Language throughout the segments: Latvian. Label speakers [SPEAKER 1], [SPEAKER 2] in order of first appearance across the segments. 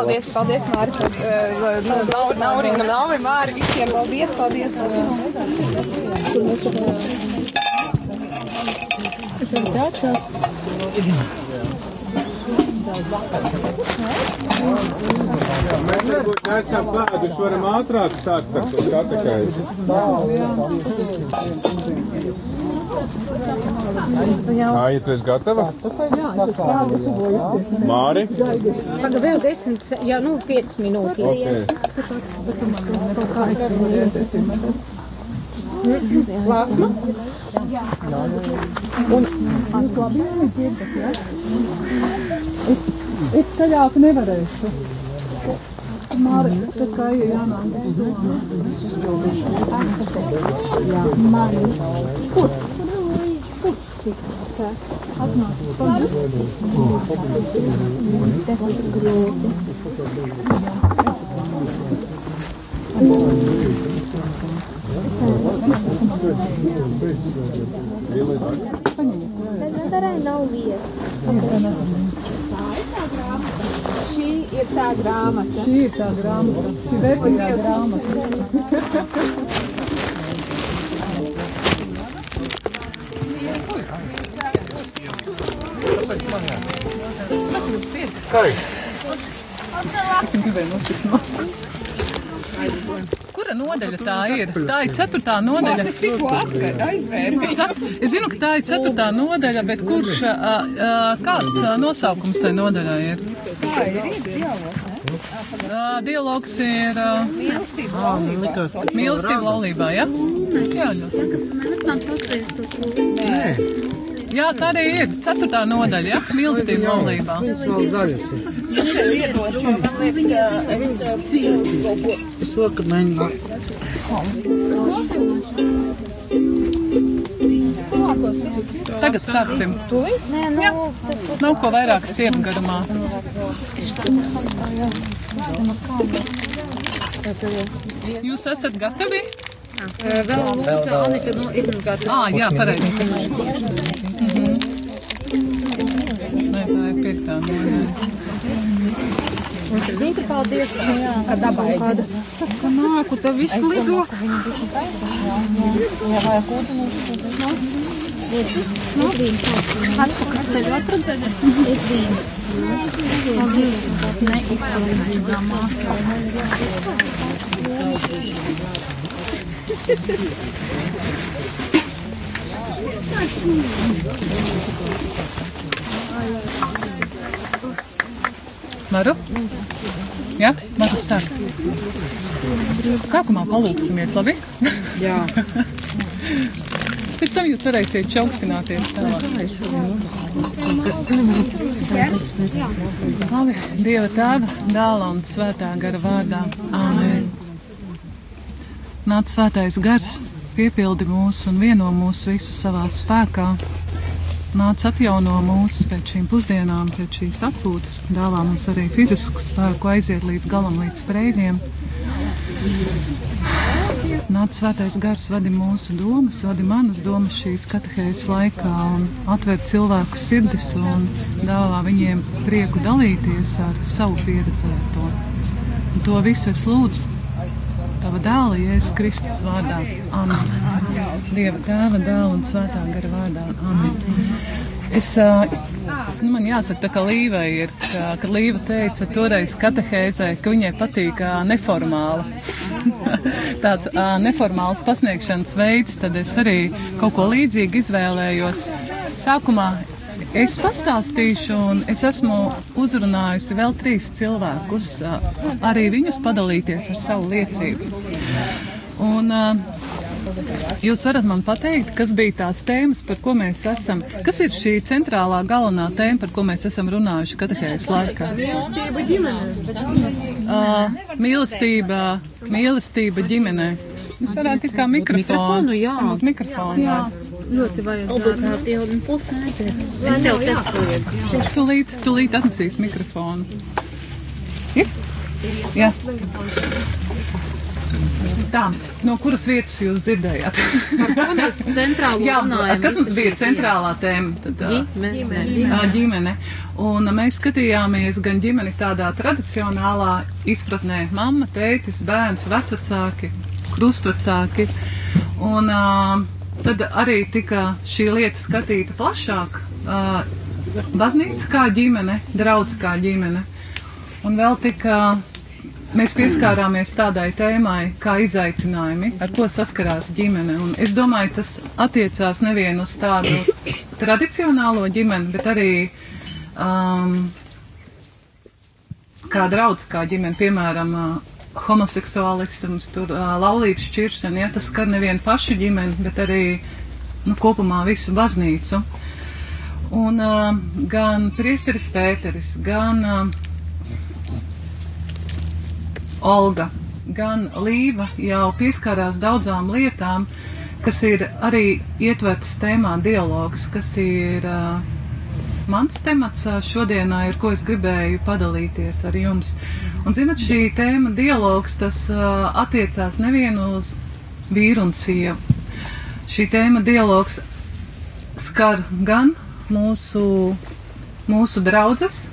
[SPEAKER 1] paldies, paldies, uh, Naurina, Nauri, Māri, visiem paldies, paldies, paldies.
[SPEAKER 2] Es varu tāds sākt.
[SPEAKER 3] Mēs varbūt neesam klātuši, varam ātrāk sākt ar to katekēzi. Kā, ja tu esi gatava? Māri?
[SPEAKER 2] Tagad vēl desmit, jā, nu, piecas minūtes.
[SPEAKER 1] Lāsma?
[SPEAKER 4] Es skaļāk nevarēšu. Māri, tad kā ir jānāk?
[SPEAKER 2] Jā, mani. Kur? Tas ir grūti.
[SPEAKER 5] Nezdarē nav vieta.
[SPEAKER 1] Šī ir tā grāmata.
[SPEAKER 4] Šī ir tā grāmata. Šī vērtīgā grāmata.
[SPEAKER 6] Kura nodaļa tā ir? Tā ir ceturtā nodaļa. Es zinu, ka tā ir ceturtā nodaļa, bet kurš, kāds nosaukums tai nodaļai ir? Ā, Dialogs ir ā, mīlestība laulībā, ja? Jā, ļoti. Jā, tā arī ir. Ceturtā nodaļa, ja? Mīlestība laulībā.
[SPEAKER 7] Es vakar mēģināju.
[SPEAKER 6] Tagad sāksim.
[SPEAKER 5] Nē, nu, tas būtu
[SPEAKER 6] Nav ko vairāk stiepu garumā. Jūs esat gatavi?
[SPEAKER 2] Vēl lūdzu, Anita, nu, ir nu gatava.
[SPEAKER 6] Ā, jā, pareizi.
[SPEAKER 2] Zini, paldies, ka dabai kāda.
[SPEAKER 4] Ka nāku, tad viss lido.
[SPEAKER 2] Neizpalīdzīgā māsā.
[SPEAKER 6] Varu? Jā, varu sākt. Sākumā palūksimies, labi?
[SPEAKER 2] Jā.
[SPEAKER 6] Pēc tam jūs varēsiet čaukstināties tālāk. Labi, Dieva tēva, dēla un svētā gara vārdā. Āmen. Nāc svētais gars, piepildi mūs un vieno mūs visus savā spēkā. Nāc atjauno mūs pēc šīm pusdienām, pēc šīs atpūtas, dāvā mums arī fizisku spēku aiziet līdz galam, līdz sprēgiem. Nāc svētais gars, vadi mūsu domas, vadi manas domas šīs katehēzes laikā un atver cilvēku sirdis un dāvā viņiem prieku dalīties ar savu pieredzēto. Un to visu es lūdzu Tava dēla, Jēzus Kristus vārdā. Amen. Dieva tēva, dēla un svētā gara vārdā. Amen. Es, nu, man jāsaka, kā Līva ir, ka, kad Līva teica toreiz katehēzē, ka viņai patīk neformāla. Tāds neformāls pasniegšanas veids, tad es arī kaut ko līdzīgu izvēlējos. Sākumā Es pastāstīšu, un es esmu uzrunājusi vēl trīs cilvēkus, arī viņus padalīties ar savu liecību. Un, ā, Jūs varat man pateikt, kas bija tās tēmas, par ko mēs esam, kas ir šī centrālā galvenā tēma, par ko mēs esam runājuši katehējas laikā?
[SPEAKER 1] Mīlestība ģimenē.
[SPEAKER 6] Uh, mīlestība, mīlestība ģimenē. Jūs varētu it kā mikrofonu.
[SPEAKER 2] Mikrofonu, jā.
[SPEAKER 6] Varbūt mikrofonu. Jā.
[SPEAKER 2] Ļoti vajadzētu.
[SPEAKER 6] Tūlīt, tūlīt atnesīs mikrofonu? Ir? Jā. Tā, no kuras vietas jūs dzirdējāt?
[SPEAKER 2] Mēs centrāli
[SPEAKER 6] Jā,
[SPEAKER 2] runājam?
[SPEAKER 6] kas mums bija centrālā tēma? Tad, ā,
[SPEAKER 2] Ģimene.
[SPEAKER 6] ā, ģimene. Un mēs skatījāmies gan ģimeni tādā tradicionālā izpratnē - mamma, tētis, bērns, vecvecāki, krustvecāki. Un ā, tad arī tika šī lieta skatīta plašāk. ā, Baznīca kā ģimene, draudz kā ģimene. Un vēl tika mēs pieskārāmies tādai tēmai, kā izaicinājumi, ar ko saskarās ģimene. Un es domāju, tas attiecās nevien uz tādu tradicionālo ģimeni, bet arī um, kā draudz, kā ģimene, piemēram, uh, homoseksuālisms, tur uh, laulības šķiršana, ja tas skar nevienu pašu ģimeni, bet arī nu, kopumā visu baznīcu. Un uh, gan priesteris Pēteris, gan uh, Olga, gan Līva jau pieskārās daudzām lietām, kas ir arī ietvertas tēmā dialogs, kas ir uh, mans temats šodienā, ir ko es gribēju padalīties ar jums. Un, zinat, šī tēma dialogs, tas uh, attiecās nevienu uz vīru un sievu. Šī tēma dialogs skar gan mūsu, mūsu draudzes,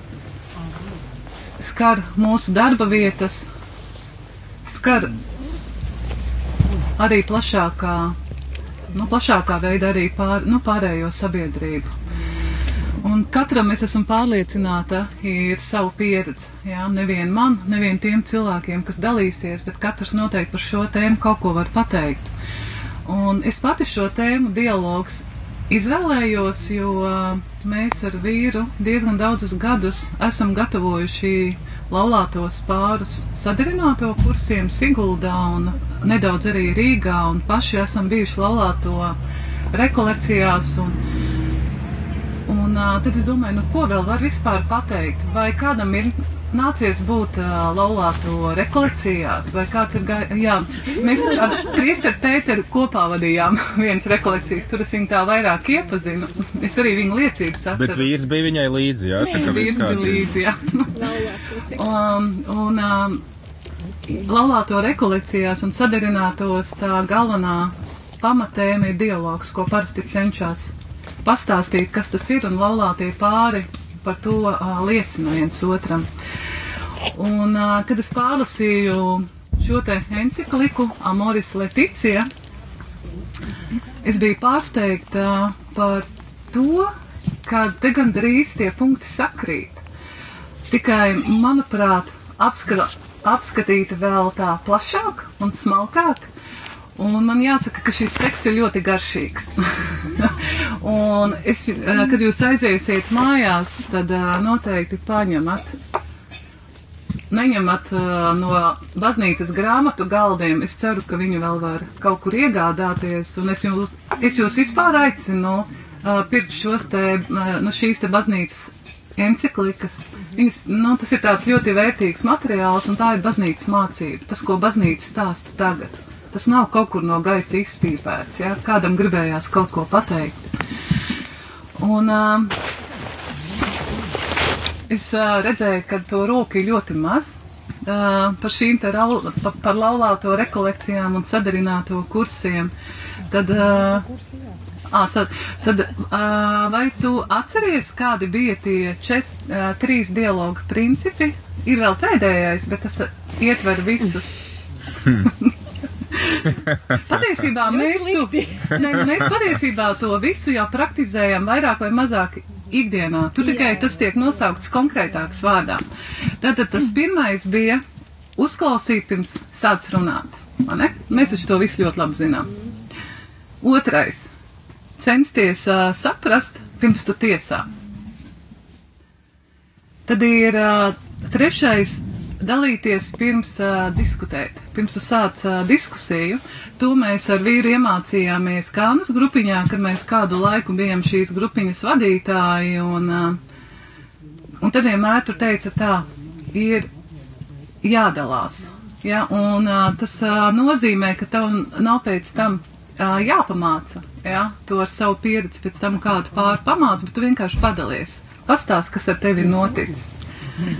[SPEAKER 6] skar mūsu darba vietas, skar arī plašākā, nu, plašākā veidā arī pār, nu, pārējo sabiedrību. Un katram es esmu pārliecināta, ir sava pieredze. Jā, nevien man, nevien tiem cilvēkiem, kas dalīsies, bet katrs noteikti par šo tēmu kaut ko var pateikt. Un es pati šo tēmu dialogs izvēlējos, jo uh, mēs ar vīru diezgan daudzus gadus esam gatavojuši laulātos pārus sadarināto kursiem Siguldā un nedaudz arī Rīgā, un paši esam bijuši laulāto rekolekcijās. Un, un uh, tad es domāju, nu ko vēl var vispār pateikt? Vai kādam ir nācies būt uh, laulāto rekolekcijās, vai kāds ir gājis? Jā, mēs ar Kristeru Pēteru kopā vadījām vienas rekolekcijas, tur es viņu tā vairāk iepazinu. Es arī viņu liecības atceru.
[SPEAKER 3] Bet vīrs bija viņai līdzi, jā? Tā kā
[SPEAKER 6] Vīrs bija līdzi, jā. un, un um, laulāto rekolekcijās un sadarinātos tā galvenā pamatēma ir dialogs, ko parasti cenšas pastāstīt, kas tas ir, un laulātie pāri par to uh, liecina viens otram. Un, uh, kad es pārlasīju šo te encikliku Amoris Leticija, es biju pārsteigta par to, ka te gandrīz tie punkti sakrīt. Tikai, manuprāt, apskata, apskatīta vēl tā plašāk un smalkāk. Un man jāsaka, ka šis teksts ir ļoti garšīgs. un es, eh, kad jūs aiziesiet mājās, tad eh, noteikti paņemat. Neņemat uh, no baznīcas grāmatu galdiem. Es ceru, ka viņi vēl var kaut kur iegādāties. Un es jūs, es jūs vispār aicinu pirkt šos te, no šīs te baznīcas enciklikas. Viņas, nu, tas ir tāds ļoti vērtīgs materiāls, un tā ir baznīcas mācība. Tas, ko baznīca stāsta tagad. Tas nav kaut kur no gaisa izpīpēts. Ja? Kādam gribējās kaut ko pateikt. Un, uh, es uh, redzēju, ka to roku ir ļoti maz. Uh, par šīm te raul, pa, par laulāto rekolekcijām un sadarināto kursiem. Tad, uh, ā, sad, tad uh, vai tu atceries, kādi bija tie čet, uh, trīs dialogu principi? Ir vēl pēdējais, bet tas ietver visus. Patiesībā mēs, tu, ne, mēs patiesībā to visu jau praktizējam vairāk vai mazāk ikdienā. Tu tikai tas tiek nosaukts konkrētāks vārdā. Tātad tas pirmais bija uzklausīt pirms sāc runāt. Mēs taču to visu ļoti labi zinām. Otrais - censties uh, saprast pirms tu tiesā. Tad ir uh, trešais dalīties pirms uh, diskutēt, pirms tu sāc uh, diskusiju. To mēs ar vīru iemācījāmies Kānas grupiņā, kad mēs kādu laiku bijām šīs grupiņas vadītāji. Un, uh, un tad vienmēr tur teica tā, ir jādalās. Ja, un uh, tas uh, nozīmē, ka tev nav pēc tam uh, jāpamāca. Ja, to ar savu pieredzi pēc tam kādu pāri pamāca, bet tu vienkārši padalies. Pastāst, kas ar tevi ir noticis.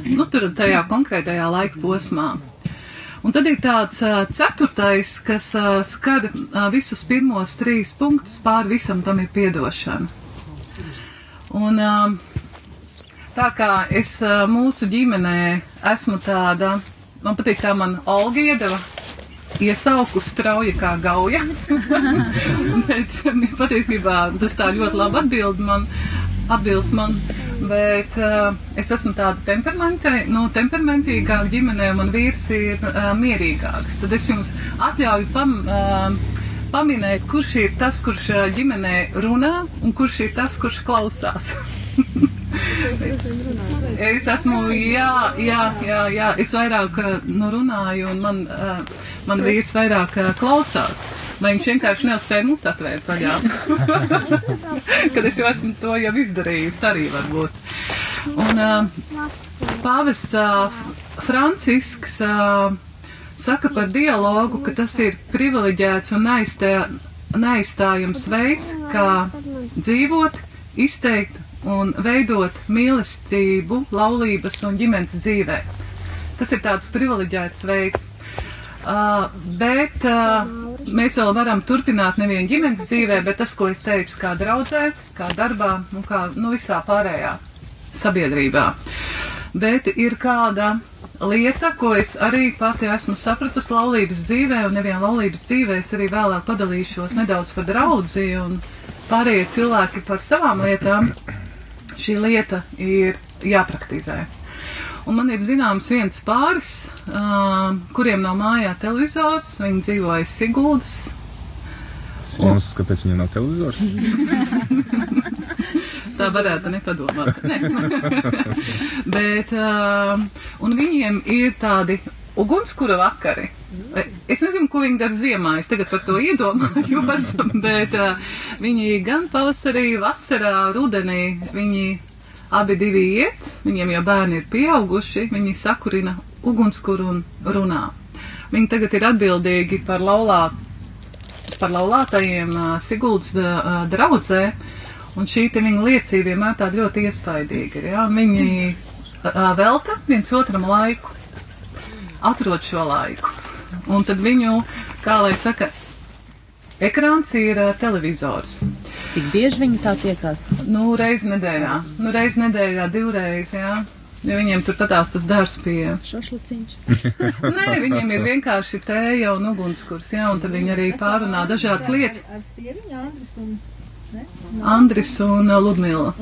[SPEAKER 6] Nu, tur tajā konkrētajā laika posmā. Un tad ir tāds ceturtais, kas skar visus pirmos trīs punktus, pāri visam tam ir piedošana. Un tā kā es mūsu ģimenē esmu tāda, man patīk, kā man Olga iedeva iesauku strauja kā gauja. Bet patiesībā tas tā ļoti labi atbild man, atbilst man. Bet uh, es esmu tāda temperamenti, nu, temperamentīgāka ģimenē, un man vīrs ir uh, mierīgāks. Tad es jums atļauju pam, uh, paminēt, kurš ir tas, kurš uh, ģimenē runā, un kurš ir tas, kurš klausās. Es esmu, jā, jā, jā, jā. es vairāk uh, nu, runāju, un man, uh, man vīrs vairāk uh, klausās. Vai viņš vienkārši nespēja mutu atvērt vaļā? Kad es jau esmu to jau izdarījis, arī varbūt. Un uh, pāvests uh, Francisks uh, saka par dialogu, ka tas ir privileģēts un neizstā, neizstājams veids, kā dzīvot, izteikt un veidot mīlestību, laulības un ģimenes dzīvē. Tas ir tāds privileģēts veids. Uh, bet uh, mēs vēl varam turpināt nevienu ģimenes dzīvē, bet tas, ko es teicu, kā draudzē, kā darbā un kā nu, visā pārējā sabiedrībā. Bet ir kāda lieta, ko es arī pati esmu sapratusi laulības dzīvē, un nevienu laulības dzīvē es arī vēlāk padalīšos nedaudz par draudzi un pārējie cilvēki par savām lietām šī lieta ir jāpraktizē. Un man ir zināms viens pāris, uh, kuriem nav mājā televizors, viņi dzīvo aiz Siguldas.
[SPEAKER 3] Iemesls, kāpēc viņam nav televizors?
[SPEAKER 6] Tā varētu nepadomāt. Ne. Bet, uh, un viņiem ir tādi ugunskura vakari. Es nezinu, ko viņi dara ziemā. Es tagad par to iedomājos, bet uh, viņi gan pavasarī, vasarā, rudenī, viņi abi divi iet, viņiem jau bērni ir pieauguši, viņi sakurina ugunskuru un runā. Viņi tagad ir atbildīgi par laulā, par laulātajiem Siguldas draudzē, un šī te viņa liecība vienmēr tāda ļoti iespaidīga. Ja? Viņi velta viens otram laiku, atrod šo laiku. Un tad viņu, kā lai saka, ekrāns ir televizors.
[SPEAKER 2] Cik bieži viņi tā tiekās?
[SPEAKER 6] Nu, reizi nedēļā. Nu, reizi nedēļā, divreiz, jā. Jo viņiem tur patās tas darbs pie.
[SPEAKER 5] Šašliciņš.
[SPEAKER 6] Nē, viņiem ir vienkārši tēja un ugunskurs, jā, un tad viņi arī pārunā dažādas lietas.
[SPEAKER 8] Ar sieviņu Andris un
[SPEAKER 6] Andris un uh, Ludmila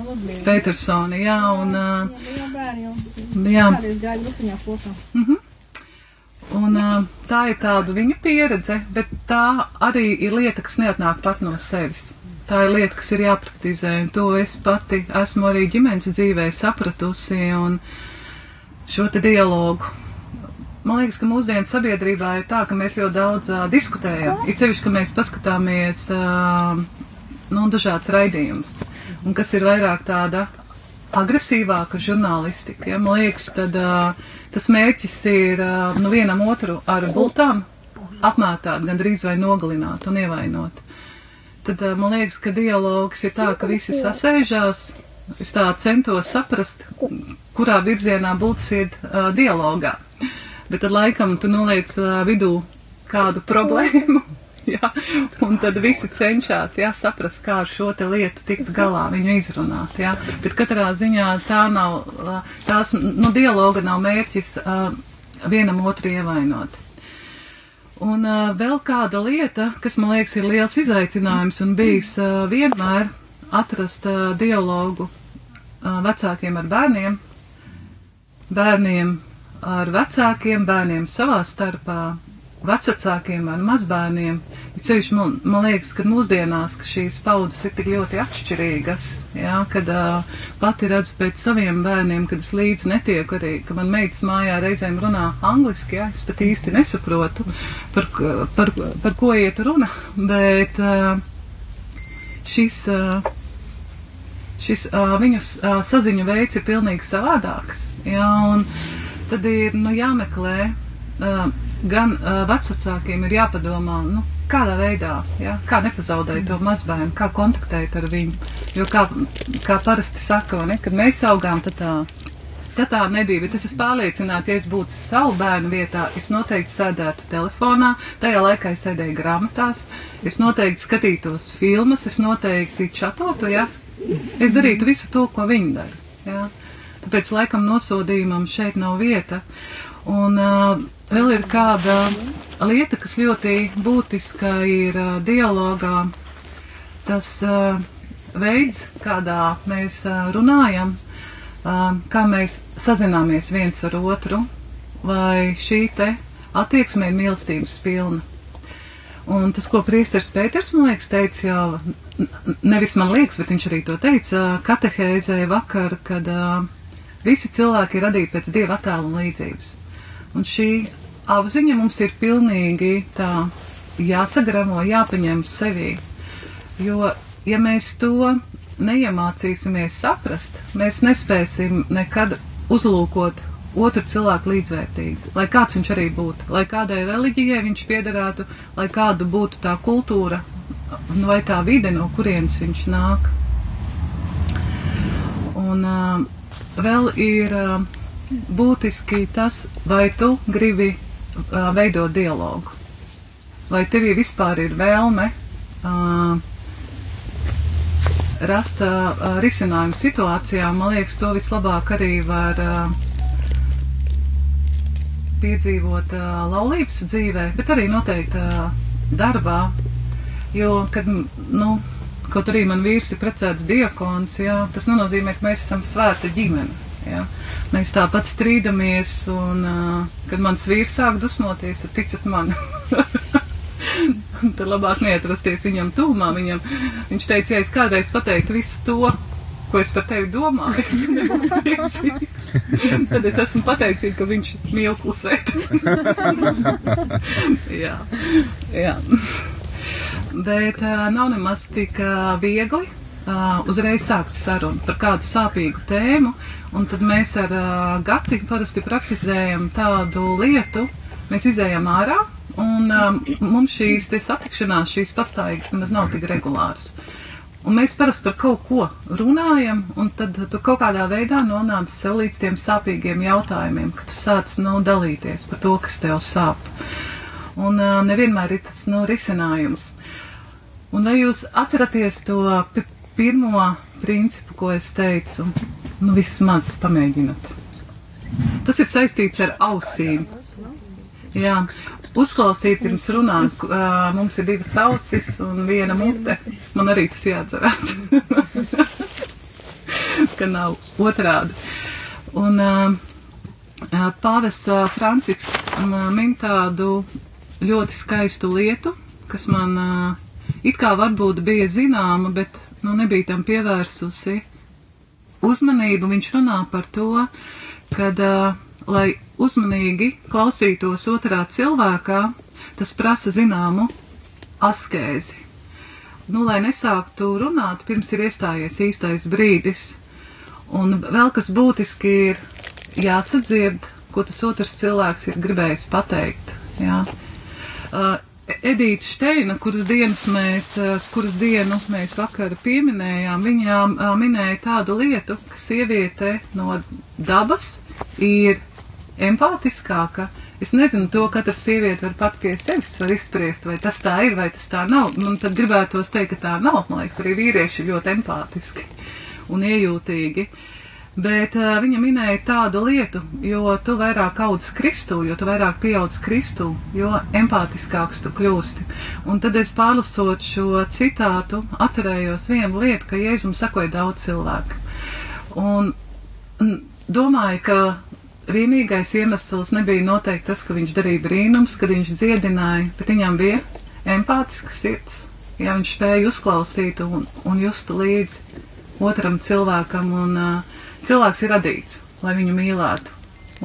[SPEAKER 6] Petersoni, jā, un, jā.
[SPEAKER 8] Visiņā kopā.
[SPEAKER 6] Un uh, tā ir tāda viņa pieredze, bet tā arī ir lieta, kas neatnāk pat no sevis. Tā ir lieta, kas ir jāpraktizē, to es pati esmu arī ģimenes dzīvē sapratusi, un šo te dialogu. Man liekas, ka mūsdienu sabiedrībā ir tā, ka mēs ļoti daudz uh, diskutējam. It sevišķi, ka mēs paskatāmies uh, nu, dažādas raidījumus, un kas ir vairāk tāda agresīvāka žurnālistika. Ja? Man liekas, tad uh, tas mērķis ir uh, nu, vienam otru ar bultām apmētāt, gandrīz vai nogalināt un ievainot. Tad uh, man liekas, ka dialogs ir tā, ka visi sasēžās. Es tā centos saprast, kurā virzienā būtu iet uh, dialogā. Bet tad laikam tu noliec uh, vidū kādu problēmu. Jā, un tad visi cenšas jā, saprast, kā ar šo lietu tikt galā, viņu izrunāt. Jā. Bet katrā ziņā tā nav, tās, nu, dialoga nav mērķis uh, vienam otru ievainot. Un uh, vēl kāda lieta, kas man liekas ir liels izaicinājums un bijis uh, vienmēr atrast uh, dialogu uh, vecākiem ar bērniem, bērniem ar vecākiem, bērniem savā starpā, vecākiem ar mazbērniem. Ir sevišķi man, man liekas, ka mūsdienās ka šīs paudzes ir tik ļoti atšķirīgas, jā, kad uh, pati redzu pēc saviem bērniem, kad es līdzi netieku arī, ka man meitas mājā reizēm runā angliski, jā, es pat īsti nesaprotu, par, par, par ko iet runa, bet uh, šis. Uh, Šis uh, viņu uh, saziņu veids ir pilnīgi savādāks. Jā, un tad ir nu, jāmeklē uh, gan uh, vecākiem ir jāpadomā, nu, kādā veidā, ja, kā nepazaudēt to mazbērnu, kā kontaktēt ar viņu. Jo kā, kā parasti saka, ne, kad mēs augām, tad tā Tad tā nebija, bet es esmu pārliecināta, ja es būtu savu bērnu vietā, es noteikti sēdētu telefonā, tajā laikā es sēdēju grāmatās, es noteikti skatītos filmas, es noteikti čatotu, ja? Es darītu visu to, ko viņi dara, ja? Tāpēc laikam nosodījumam šeit nav vieta. Un uh, vēl ir kāda lieta, kas ļoti būtiska ir dialogā, tas veids, kādā mēs runājam, kā mēs sazināmies viens ar otru, vai šī te attieksme ir mīlestības pilna. Un tas, ko priesteris Pēters, man liekas, teica jau, nevis man liekas, bet viņš arī to teica katehēzē vakar, kad visi cilvēki ir radīti pēc dieva attēla un līdzības. Un šī apziņa mums ir pilnīgi tā jāsagramo, jāpaņem sevī. Jo, ja mēs to neiemācīsimies saprast, mēs nespēsim nekad uzlūkot otru cilvēku līdzvērtīgi, lai kāds viņš arī būtu, lai kādai reliģijai viņš piederētu, lai kāda būtu tā kultūra vai tā vide, no kurienes viņš nāk. Un uh, vēl ir uh, būtiski tas, vai tu gribi uh, veidot dialogu, vai tevī vispār ir vēlme uh, rast uh, risinājumu situācijām. Man liekas, to vislabāk arī var uh, piedzīvot uh, laulības dzīvē, bet arī noteikti uh, darbā. Jo, kad, nu, kaut arī man vīrs ir precēts diakons, jā, tas nenozīmē, ka mēs esam svēta ģimene. Jā. Mēs tāpat strīdamies, un uh, kad mans vīrs sāk dusmoties, tad ticat man. tad labāk neatrasties viņam tūmā. Viņam, viņš teica, ja es kādreiz pateiktu visu to, ko es par tevi domāju. Tad es esmu pateicīga, ka viņš mīl klusēt. jā, jā. Bet uh, nav nemaz tik uh, viegli uh, uzreiz sākt sarunu par kādu sāpīgu tēmu, un tad mēs ar uh, Gati parasti praktizējam tādu lietu, mēs izējām ārā, un um, mums šīs satikšanās, šīs pastāvīgas nemaz nav tik regulāras. Un mēs parasti par kaut ko runājam, un tad tu kaut kādā veidā nonāc sev līdz tiem sāpīgiem jautājumiem, ka tu sāc nu, dalīties par to, kas tev sāp. Un uh, nevienmēr ir tas nu, risinājums. Un vai jūs atceraties to pirmo principu, ko es teicu? Nu, vismaz pamēģināt. Tas ir saistīts ar ausīm. Jā, uzklausīt pirms runāt. Uh, mums ir divas ausis un viena mute. Man arī tas jāatcerās. ka nav otrādi. Un uh, pāvests uh, Francisks min tādu ļoti skaistu lietu, kas man it kā varbūt bija zināma, bet nu, nebija tam pievērsusi uzmanību. Viņš runā par to, kad, uh, lai uzmanīgi klausītos otrā cilvēkā, tas prasa zināmu askēzi. Nu, lai nesāktu runāt, pirms ir iestājies īstais brīdis. Un vēl kas būtiski ir jāsadzird, ko tas otrs cilvēks ir gribējis pateikt. Jā. Uh, Edīte Steina, kuras mēs, uh, kuras dienu mēs vakar pieminējām, viņa uh, minēja tādu lietu, ka sieviete no dabas ir empātiskāka. Es nezinu, to katra sieviete var pat pie sevis izspriest, vai tas tā ir, vai tas tā nav. Man tad gribētos teikt, ka tā nav. Man liekas, arī vīrieši ir ļoti empātiski un iejūtīgi. Bet uh, viņa minēja tādu lietu, jo tu vairāk audz Kristu, jo tu vairāk pieaudz Kristu, jo empātiskāks tu kļūsti. Un tad es pārlasot šo citātu, atcerējos vienu lietu, ka Jēzum sakoja daudz cilvēku. Un, un domāju, ka vienīgais iemesls nebija noteikti tas, ka viņš darīja brīnums, kad viņš dziedināja, bet viņam bija empātiska sirds. Ja viņš spēja uzklausīt un, un just līdzi otram cilvēkam, un uh, cilvēks ir radīts, lai viņu mīlētu.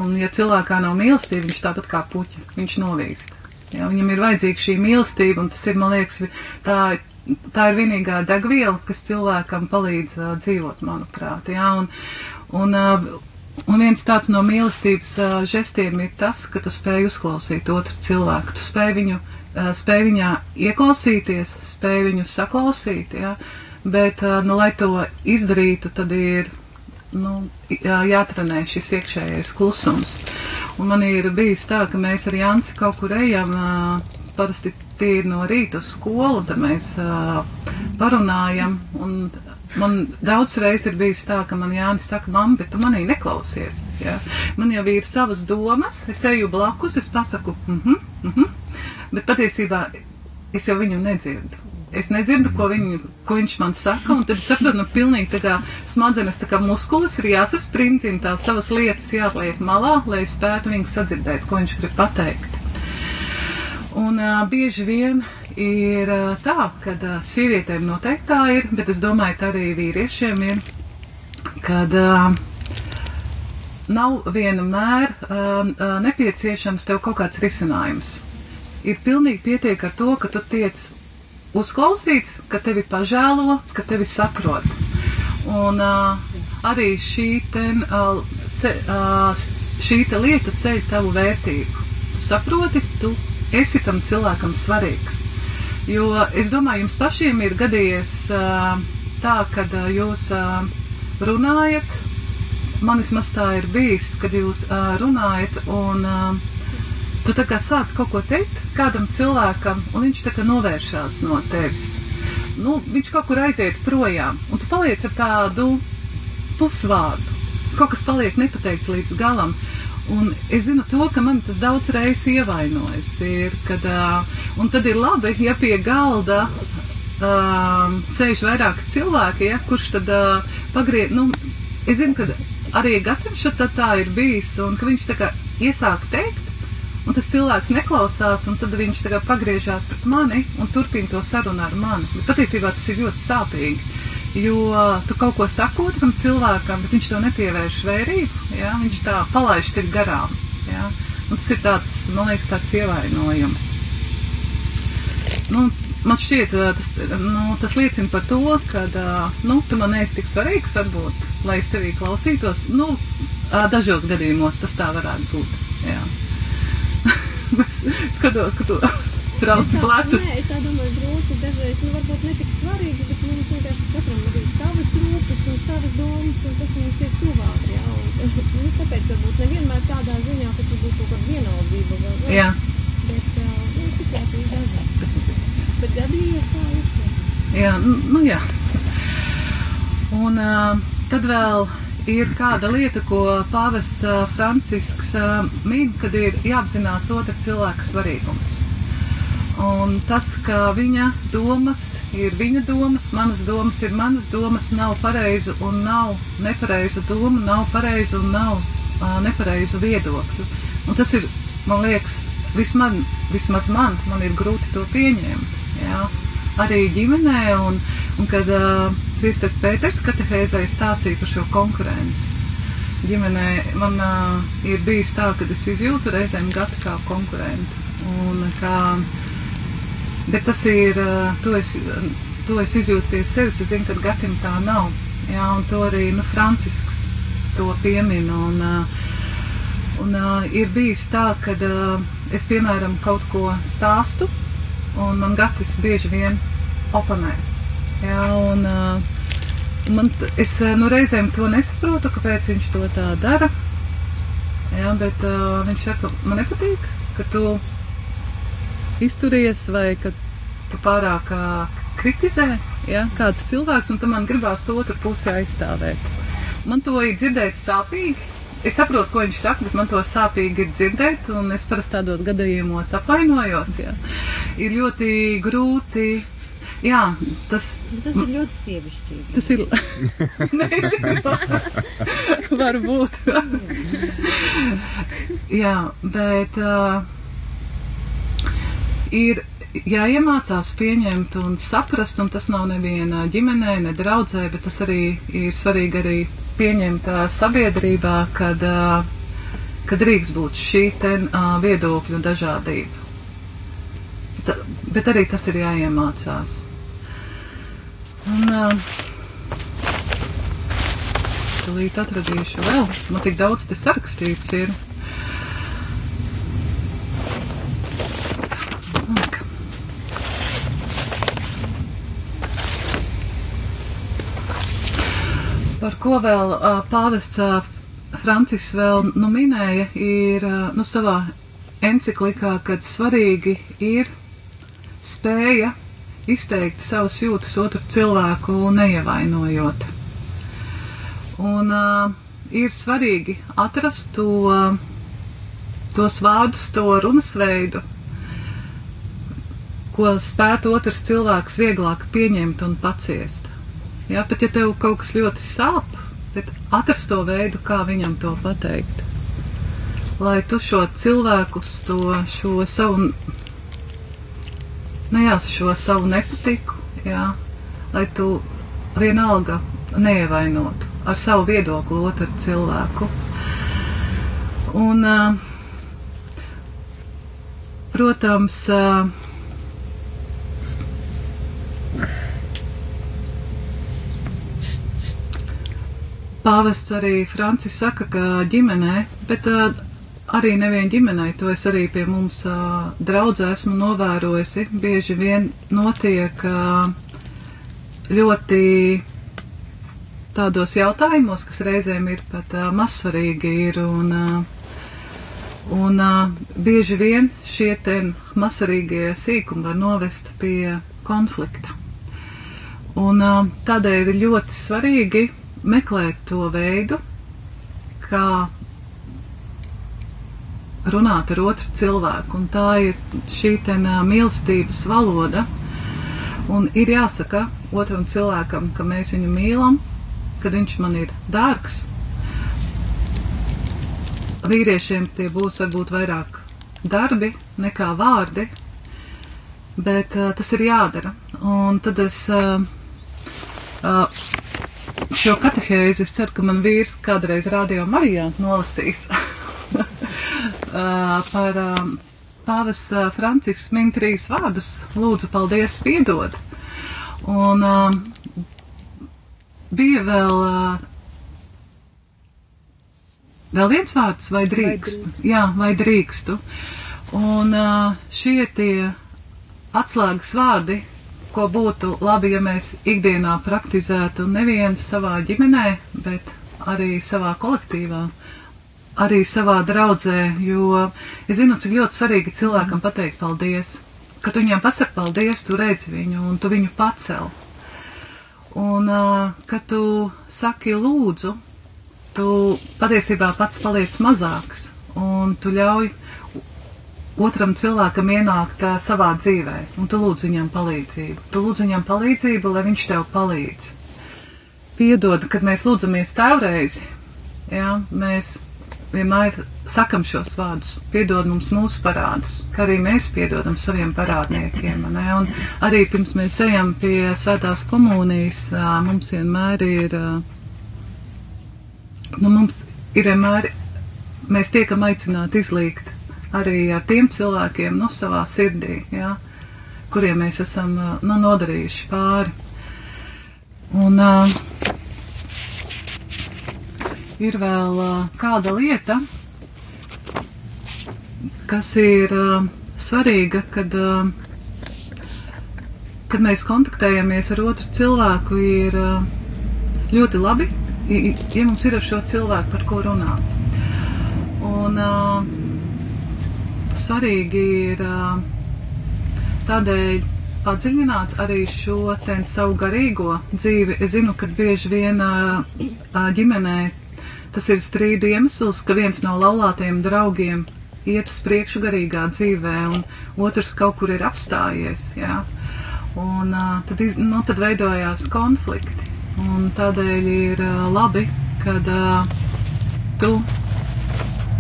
[SPEAKER 6] Un, ja cilvēkā nav mīlestība, viņš tāpat kā puķi, viņš novīst. Ja, viņam ir vajadzīga šī mīlestība, un tas ir, man liekas, tā, tā ir vienīgā degviela, kas cilvēkam palīdz uh, dzīvot, manuprāt. Ja, un, un, uh, Un viens tāds no mīlestības uh, žestiem ir tas, ka tu spēj uzklausīt otru cilvēku. Tu spēj viņu, uh, spēj viņā ieklausīties, spēj viņu saklausīt, ja? bet, nu, lai to izdarītu, tad ir nu, jā- jātrenē šis iekšējais klusums. Un man ir bijis tā, ka mēs ar Jansi kaut kur ejam, parasti ir no rīta uz skolu, tad mēs parunājam. Un man daudz reizes ir bijis tā, ka man Jānis saka, mamma, bet tu manī neklausies. Ja? Man jau ir savas domas, es eju blakus, es pasaku, mhm, mhm, bet patiesībā es jau viņu nedzirdu. Es nedzirdu, ko, viņu, ko viņš man saka, tad es saprotu, nu, pilnīgi tā kā smadzenes, tā kā muskulis ir jāsasprindzina, tās savas lietas jāatliek malā, lai es spētu viņu sadzirdēt, ko viņš grib pateikt. Un uh, bieži vien ir uh, tā, ka uh, sievietēm noteikti tā ir, bet es domāju, ka arī vīriešiem ir, kad uh, nav vienmēr uh, uh, nepieciešams tev kaut kāds risinājums. Ir pilnīgi pietiek ar to, ka tu tiec uzklausīts, ka tevi pažēlo, ka tevi saprot. Un uh, arī šī, ten, uh, ce, uh, šī lieta ceļ tavu vērtību. Tu saproti, tu esi tam cilvēkam svarīgs. Jo es domāju, jums pašiem ir gadījies uh, tā, ka uh, jūs uh, runājat, man vismaz tā ir bijis, kad jūs uh, runājat un uh, tu tā kā sāc kaut ko teikt kādam cilvēkam, un viņš tā kā novēršās no tevis. Nu, viņš kaut kur aiziet projām, un tu paliec ar tādu pusvārdu. Kaut kas paliek nepateikts līdz galam. Un es zinu to, ka man tas daudz reizes ievainojas. Ir, kad, uh, tad ir labi, ja pie galda uh, sēž vairāk cilvēki, ja, kurš tad uh, pagriez. Nu, es zinu, ka arī Gatam šeit tā ir bijis, un ka viņš tā kā iesāk teikt, un tas cilvēks neklausās, un tad viņš pagriežās pret mani un turpina to sarunu ar mani. Bet patiesībā tas ir ļoti sāpīgi. Jo tu kaut ko saki otram cilvēkam, bet viņš to nepievērš vērību. Ja? Viņš tā palaiž ir garām. Ja? Un tas ir tāds, man liekas, tāds ievainojums. Nu, man šķiet, tas, nu, tas liecina par to, ka nu, tu man esi tik svarīgs, varbūt, lai es tevī klausītos. Nu, dažos gadījumos tas tā varētu būt. Jā. Skatos, ka tu trausti plecus.
[SPEAKER 8] Nē, es tā domāju, grūti dažreiz, nu varbūt ne tik svarīgi, bet mums vienkārši katram ir savas rūpes un savas domas, un tas mums ir tuvāk, jā. Un, nu, tāpēc varbūt nevienmēr tādā ziņā, ka tur būtu kaut kāda vienaldība vai vēl.
[SPEAKER 6] Jā.
[SPEAKER 8] Bet, uh, nu, situācija ir dažāda. Bet gadījies tā ir. jā.
[SPEAKER 6] Nu jā. Un uh, tad vēl ir kāda lieta, ko pāvests Francisks min, kad ir jāapzinās otra cilvēka svarīgums. Un tas, ka viņa domas ir viņa domas, manas domas ir manas domas, nav pareizu un nav nepareizu domu, nav pareizu un nav uh, nepareizu viedokļu. Un tas ir, man liekas, vismaz, vismaz man, man ir grūti to pieņemt. Jā. Arī ģimenē, un, un kad uh, Kristers Pēters katehēzē stāstīja par šo konkurenci. Ģimenē man uh, ir bijis tā, ka es izjūtu reizēm gata kā konkurentu. Un, kā, bet tas ir, uh, to es, to es izjūtu pie sevis, es zinu, ka gatim tā nav. Jā, un to arī nu, Francisks to piemina. Un, uh, Un, uh, ir bijis tā, ka uh, es, piemēram, kaut ko stāstu, un man gatis bieži vien oponē. Jā, un, man, es nu, reizēm to nesaprotu, kāpēc viņš to tā dara. Jā, bet uh, viņš saka, man nepatīk, ka tu izturies vai ka tu pārāk uh, kritizē ja, kāds cilvēks, un tu man gribās to otru pusi aizstāvēt. Man to ir dzirdēt sāpīgi. Es saprotu, ko viņš saka, bet man to sāpīgi ir dzirdēt, un es parasti tādos gadījumos apvainojos. Jā. Ir ļoti grūti. Jā, tas,
[SPEAKER 8] tas ir ļoti sievišķīgi.
[SPEAKER 6] tas ir. Nezinu, varbūt. jā, bet uh, ir jāiemācās pieņemt un saprast, un tas nav neviena ģimenē, ne draudzē, bet tas arī ir svarīgi arī pieņemt uh, sabiedrībā, kad, uh, kad drīkst būt šī ten, uh, viedokļu dažādība. Ta, bet arī tas ir jāiemācās. Un, uh, Tūlīt atradīšu vēl. Man tik daudz te sarakstīts ir. Lūk. Par ko vēl uh, pāvests uh, Francis vēl nu, minēja, ir uh, nu, savā enciklikā, kad svarīgi ir spēja izteikt savas jūtas otru cilvēku neievainojot. Un uh, ir svarīgi atrast to, tos vārdus, to runas veidu, ko spētu otrs cilvēks vieglāk pieņemt un paciest. Jā, pat ja tev kaut kas ļoti sāp, bet atrast to veidu, kā viņam to pateikt. Lai tu šo cilvēku, to, šo savu, nu jā, šo savu nepatiku, jā, lai tu vienalga neievainotu ar savu viedokli otru cilvēku. Un, protams, Pāvests arī Francis saka, ka ģimenē, bet arī nevien ģimenei, to es arī pie mums uh, draudzē esmu novērojusi, bieži vien notiek uh, ļoti tādos jautājumos, kas reizēm ir pat uh, mazsvarīgi ir un, uh, un uh, bieži vien šie te mazsvarīgie sīkumi var novest pie konflikta. Un uh, tādēļ ir ļoti svarīgi meklēt to veidu, kā runāt ar otru cilvēku, un tā ir šī mīlestības valoda. Un ir jāsaka otram cilvēkam, ka mēs viņu mīlam, kad viņš man ir dārgs. Vīriešiem tie būs varbūt vairāk darbi nekā vārdi, bet uh, tas ir jādara. Un tad es uh, uh, šo katehēzi, es ceru, ka man vīrs kādreiz radio Marijā nolasīs par pāvis Francisks min trīs vārdus, lūdzu, paldies, piedod. Un bija vēl, vēl viens vārds, vai drīkstu? Vai drīkstu. Jā, vai drīkstu. Un šie tie atslēgas vārdi, ko būtu labi, ja mēs ikdienā praktizētu neviens savā ģimenē, bet arī savā kolektīvā, arī savā draudzē, jo es zinu, cik ļoti svarīgi cilvēkam pateikt paldies. Kad tu viņam pasaki paldies, tu redzi viņu un tu viņu pacel. Un, kad tu saki lūdzu, tu patiesībā pats paliec mazāks un tu ļauj otram cilvēkam ienākt savā dzīvē, un tu lūdz viņam palīdzību. Tu lūdz viņam palīdzību, lai viņš tev palīdz. Piedod, kad mēs lūdzamies tēvreizi, jā, mēs vienmēr sakam šos vārdus, piedod mums mūsu parādus, kā arī mēs piedodam saviem parādniekiem. Ne? Un arī pirms mēs ejam pie svētās komunijas, mums vienmēr ir, nu mums ir vienmēr, mēs tiekam aicināti izlīgt arī ar tiem cilvēkiem, nu, savā sirdī, jā, kuriem mēs esam, nu, nodarījuši pāri. Un, uh, ir vēl kāda lieta, kas ir svarīga, kad, kad mēs kontaktējamies ar otru cilvēku, ir ļoti labi, ja mums ir ar šo cilvēku par ko runāt. Un svarīgi ir tādēļ padziļināt arī šo savu garīgo dzīvi. Es zinu, ka bieži vien ģimenē Tas ir strīdu iemesls, ka viens no laulātiem draugiem iet uz priekšu garīgā dzīvē, un otrs kaut kur ir apstājies. Jā. Un uh, tad, iz, nu, tad veidojās konflikti. Un tādēļ ir uh, labi, kad uh, tu,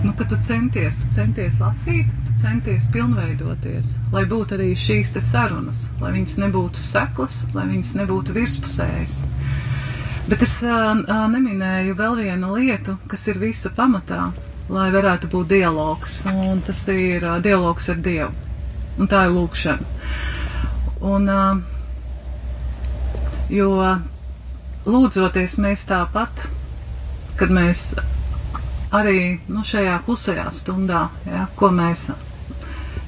[SPEAKER 6] nu, kad tu centies, tu centies lasīt, tu centies pilnveidoties, lai būtu arī šīs sarunas, lai viņas nebūtu seklas, lai viņas nebūtu virspusējas. Bet es neminēju vēl vienu lietu, kas ir visa pamatā, lai varētu būt dialogs. Un tas ir dialogs ar Dievu. Un tā ir lūkšana. Un, jo lūdzoties mēs tāpat, kad mēs arī nu, šajā klusajā stundā, ja, ko mēs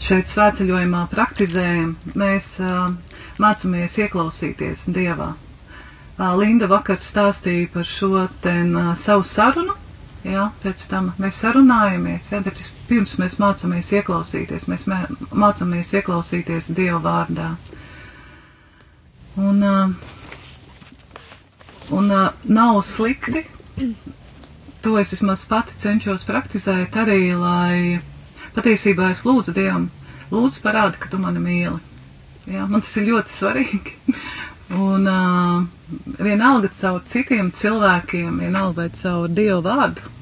[SPEAKER 6] šeit svētceļojumā praktizējam, mēs uh, mācāmies ieklausīties Dievā Linda vakar stāstīja par šo ten savu sarunu. Jā, pēc tam mēs sarunājamies, jā, bet pirms mēs mācāmies ieklausīties, mēs mē, mācāmies ieklausīties Dieva vārdā. Un, un nav slikti, to es vismaz pati cenšos praktizēt arī, lai patiesībā es lūdzu Dievam, lūdzu parādi, ka tu mani mīli. Jā, man tas ir ļoti svarīgi. Un uh, vienalga caur citiem cilvēkiem, vienalga vai caur Dievu vārdu,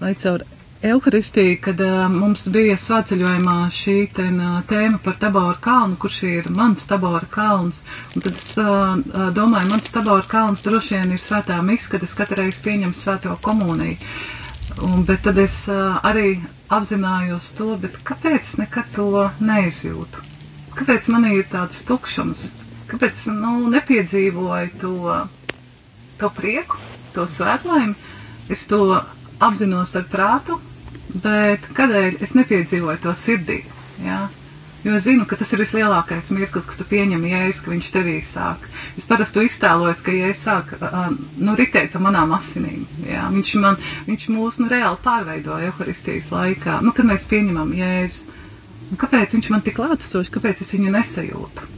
[SPEAKER 6] vai caur Euharistiju, kad uh, mums bija svētceļojumā šī ten, uh, tēma par Taboru kalnu, kurš ir mans Tabora kalns. Un tad es uh, domāju, mans Tabora kalns droši vien ir svētā mis, kad es katru reizi pieņemu svēto komuniju. Un, bet tad es uh, arī apzinājos to, bet kāpēc nekad to neizjūtu? Kāpēc man ir tāds tukšums? Kāpēc nu, nepiedzīvoju to, to prieku, to svētlaimi? Es to apzinos ar prātu, bet kādēļ es nepiedzīvoju to sirdī? Jā? Jo es zinu, ka tas ir vislielākais mirklis, kad tu pieņem jēzu, ka viņš tevī sāk. Es parasti iztēlojos, ka jēzus sāk uh, nu, ritēt pa manām asinīm. Jā? Viņš, man, viņš mūs nu, reāli pārveidoja Euharistijas laikā, nu, kad mēs pieņemam jēzu. Un kāpēc viņš man tik klātesošs, kāpēc es viņu nesajūtu?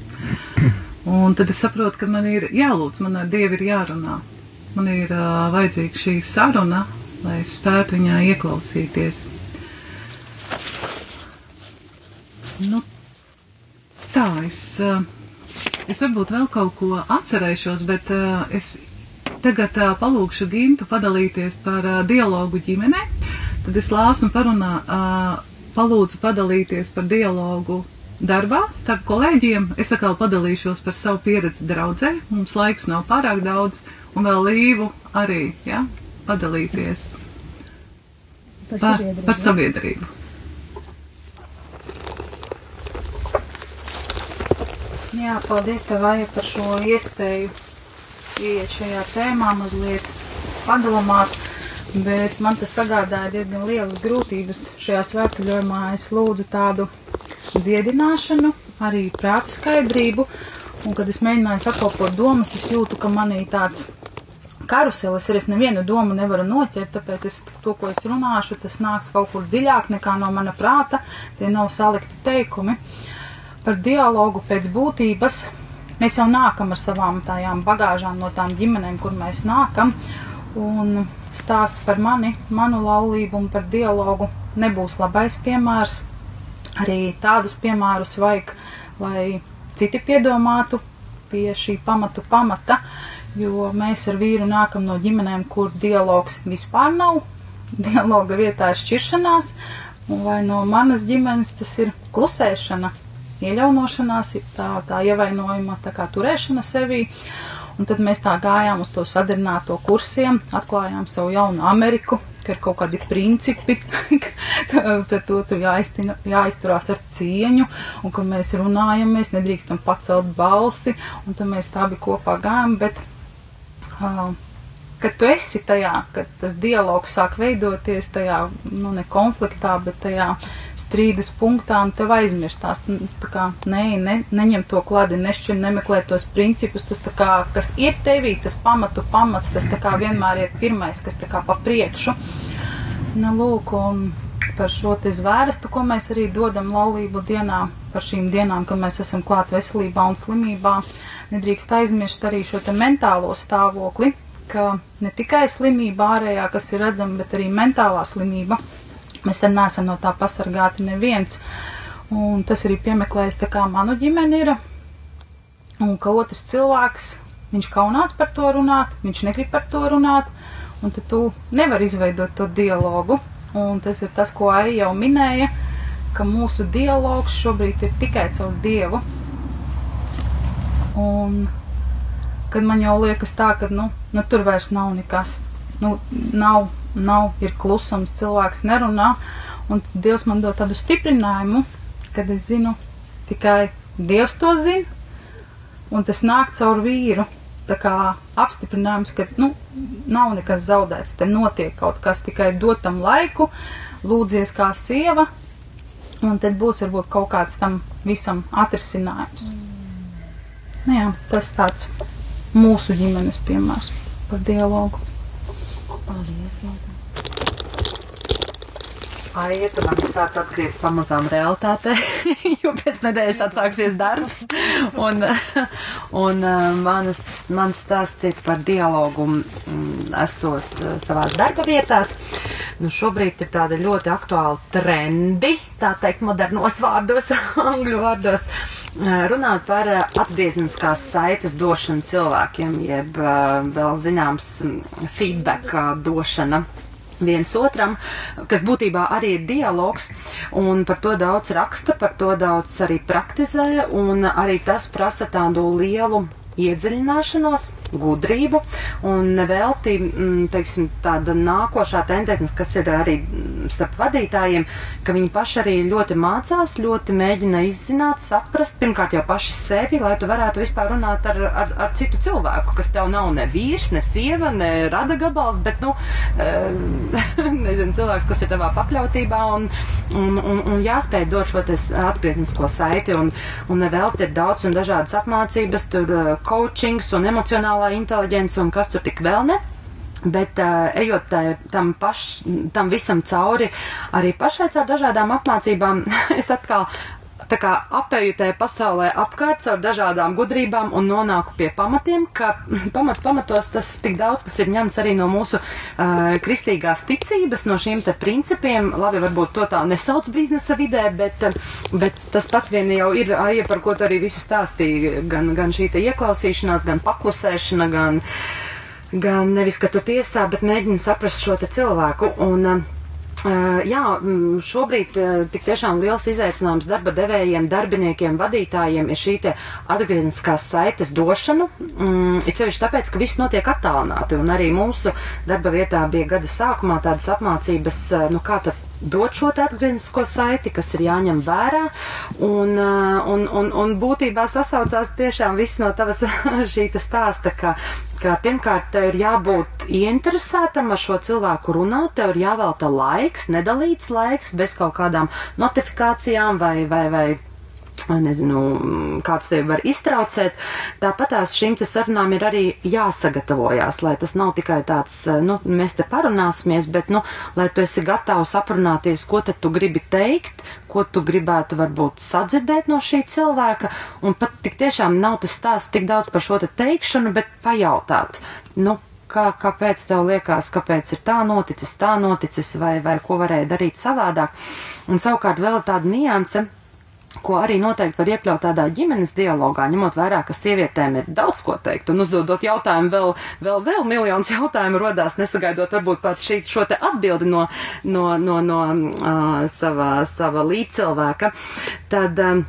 [SPEAKER 6] Un tad es saprotu, ka man ir jālūdz, man ar Dievu ir jārunā. Man ir uh, vajadzīga šī saruna, lai es spētu viņā ieklausīties. Nu, tā, es, uh, es varbūt vēl kaut ko atcerēšos, bet uh, es tagad uh, palūkšu Gintu padalīties par uh, dialogu ģimenē. Tad es lāsu un parunā, uh, palūdzu padalīties par dialogu darbā starp kolēģiem. Es atkal padalīšos par savu pieredzi draudzē. Mums laiks nav pārāk daudz, un vēl līvu arī ja, padalīties
[SPEAKER 4] Par
[SPEAKER 6] par,
[SPEAKER 4] sabiedrību.
[SPEAKER 6] par sabiedrību.
[SPEAKER 2] Jā, paldies tev, Aija, par šo iespēju iet šajā tēmā mazliet padomāt, bet man tas sagādāja diezgan lielas grūtības šajā svētceļojumā. Es lūdzu tādu dziedināšanu, arī prāta skaidrību, un kad es mēģināju sakopot domas, es jūtu, ka manī tāds karuselis ir, es nevienu domu nevaru noķert, tāpēc es to, ko es runāšu, tas nāks kaut kur dziļāk nekā no mana prāta, tie nav salikti teikumi. Par dialogu pēc būtības mēs jau nākam ar savām tādām bagāžām no tām ģimenēm, kur mēs nākam, un stāsts par mani, manu laulību un par dialogu nebūs labais piemērs. Arī tādus piemērus vajag, lai citi piedomātu pie šī pamatu pamata, jo mēs ar vīru nākam no ģimenēm, kur dialogs vispār nav. Dialoga vietā ir šķiršanās, vai no manas ģimenes tas ir klusēšana, ieļaunošanās, ir tā, tā ievainojuma, tā kā turēšana sevī. Un tad mēs tā gājām uz to sadarināto kursiem, atklājām savu jaunu Ameriku, ka ir kaut kādi principi, ka pret to tur jāiztina, jāizturās ar cieņu, un ka mēs runājam, mēs nedrīkstam pacelt balsi, un tad mēs tā bija kopā gājām, bet uh, kad tu esi tajā, kad tas dialogs sāk veidoties tajā, nu, ne konfliktā, bet tajā strīdus punktā, un tev aizmirstās. Tu, tā kā ne, ne, neņem to klādi, nešķir, nemeklē tos principus, tas tā kā, kas ir tevī, tas pamatu pamats, tas tā kā vienmēr ir pirmais, kas tā kā pa priekšu. Nu, lūk, un par šo te zvērstu, ko mēs arī dodam laulību dienā, par šīm dienām, kad mēs esam klāt veselībā un slimībā, nedrīkst aizmirst arī šo te mentālo stāvokli, ka ne tikai slimība ārējā, kas ir redzama, bet arī mentālā slimība. Mēs sen neesam no tā pasargāti neviens. Un tas arī piemeklējis tā kā manu ģimeni ir. Un ka otrs cilvēks, viņš kaunās par to runāt, viņš negrib par to runāt, un tad tu nevari izveidot to dialogu. Un tas ir tas, ko Aija jau minēja, ka mūsu dialogs šobrīd ir tikai caur Dievu. Un kad man jau liekas tā, ka nu, nu, tur vairs nav nekas. Nu, nav, nav, ir klusums, cilvēks nerunā. Un Dievs man dod tādu stiprinājumu, kad es zinu, tikai Dievs to zina. Un tas nāk caur vīru. Tā kā apstiprinājums, ka nu, nav nekas zaudēts, te notiek kaut kas, tikai dotam laiku, lūdzies kā sieva, un tad būs varbūt kaut kāds tam visam atrisinājums. Nu jā, tas tāds mūsu ģimenes piemērs par dialogu.
[SPEAKER 9] Aija, tu man sāc atgriezt pamazām realitātē, jo pēc nedēļas atsāksies darbs. Un, un uh, manas, mans stāsts ir par dialogu, mm, esot uh, savās darba vietās. Nu, šobrīd ir tāda ļoti aktuāla trendi, tā teikt, modernos vārdos, angļu vārdos, uh, runāt par atgriezniskās saites došanu cilvēkiem, jeb vēl zināms mm, feedback došana viens otram, kas būtībā arī ir dialogs, un par to daudz raksta, par to daudz arī praktizē, un arī tas prasa tādu lielu iedziļināšanos, gudrību, un nevelti, mm, teiksim, tāda nākošā tendence, kas ir arī starp vadītājiem, ka viņi paši arī ļoti mācās, ļoti mēģina izzināt, saprast, pirmkārt jau paši sevi, lai tu varētu vispār runāt ar, ar, ar citu cilvēku, kas tev nav ne vīrs, ne sieva, ne rada gabals, bet, nu, nezinu, cilvēks, kas ir tavā pakļautībā, un, un, un, un jāspēj dot šo atgrieznisko saiti, un, un nevelti ir daudz un dažādas apmācības, tur coachings un emocionālā inteliģence un kas tur tik vēl ne. Bet uh, ejot tā, tam, paš, tam visam cauri, arī pašai caur dažādām apmācībām, es atkal tā kā apēju tajā pasaulē apkārt caur dažādām gudrībām un nonāku pie pamatiem, ka pamat, pamatos tas tik daudz, kas ir ņemts arī no mūsu uh, kristīgās ticības, no šiem te principiem. Labi, varbūt to tā nesauc biznesa vidē, bet, bet tas pats vien jau ir, aija, par ko tu arī visu stāstīji, gan, gan šī te ieklausīšanās, gan paklusēšana, gan, gan nevis, ka tu tiesā, bet mēģini saprast šo te cilvēku. Un, Uh, jā, mm, šobrīd uh, tik tiešām liels izaicinājums darba devējiem, darbiniekiem, vadītājiem ir šī atgriezniskās saites došana. Mm, it sevišķi tāpēc, ka viss notiek attālināti, un arī mūsu darba vietā bija gada sākumā tādas apmācības, uh, nu kā tad dot šo atgrieznisko saiti, kas ir jāņem vērā. Un, un, un, un būtībā sasaucās tiešām viss no tavas šī stāsta, ka, ka pirmkārt tev ir jābūt ieinteresētam ar šo cilvēku runāt, tev ir jāvelta laiks, nedalīts laiks, bez kaut kādām notifikācijām vai, vai, vai nezinu, kāds tevi var iztraucēt. Tāpat tās šīm sarunām ir arī jāsagatavojās, lai tas nav tikai tāds, nu, mēs te parunāsimies, bet, nu, lai tu esi gatavs aprunāties, ko tad tu gribi teikt, ko tu gribētu varbūt sadzirdēt no šī cilvēka, un pat tik tiešām nav tas stāsts tik daudz par šo te teikšanu, bet pajautāt, nu, kā, kāpēc tev liekas, kāpēc ir tā noticis, tā noticis, vai, vai ko varēja darīt savādāk. Un savukārt vēl tāda nianse ko arī noteikti var iekļaut tādā ģimenes dialogā, ņemot vērā, ka sievietēm ir daudz ko teikt, un uzdodot jautājumu, vēl, vēl, vēl miljonus jautājumu rodās, nesagaidot varbūt pat šī, šo te atbildi no, no, no, no uh, sava, sava līdzcilvēka, tad, um,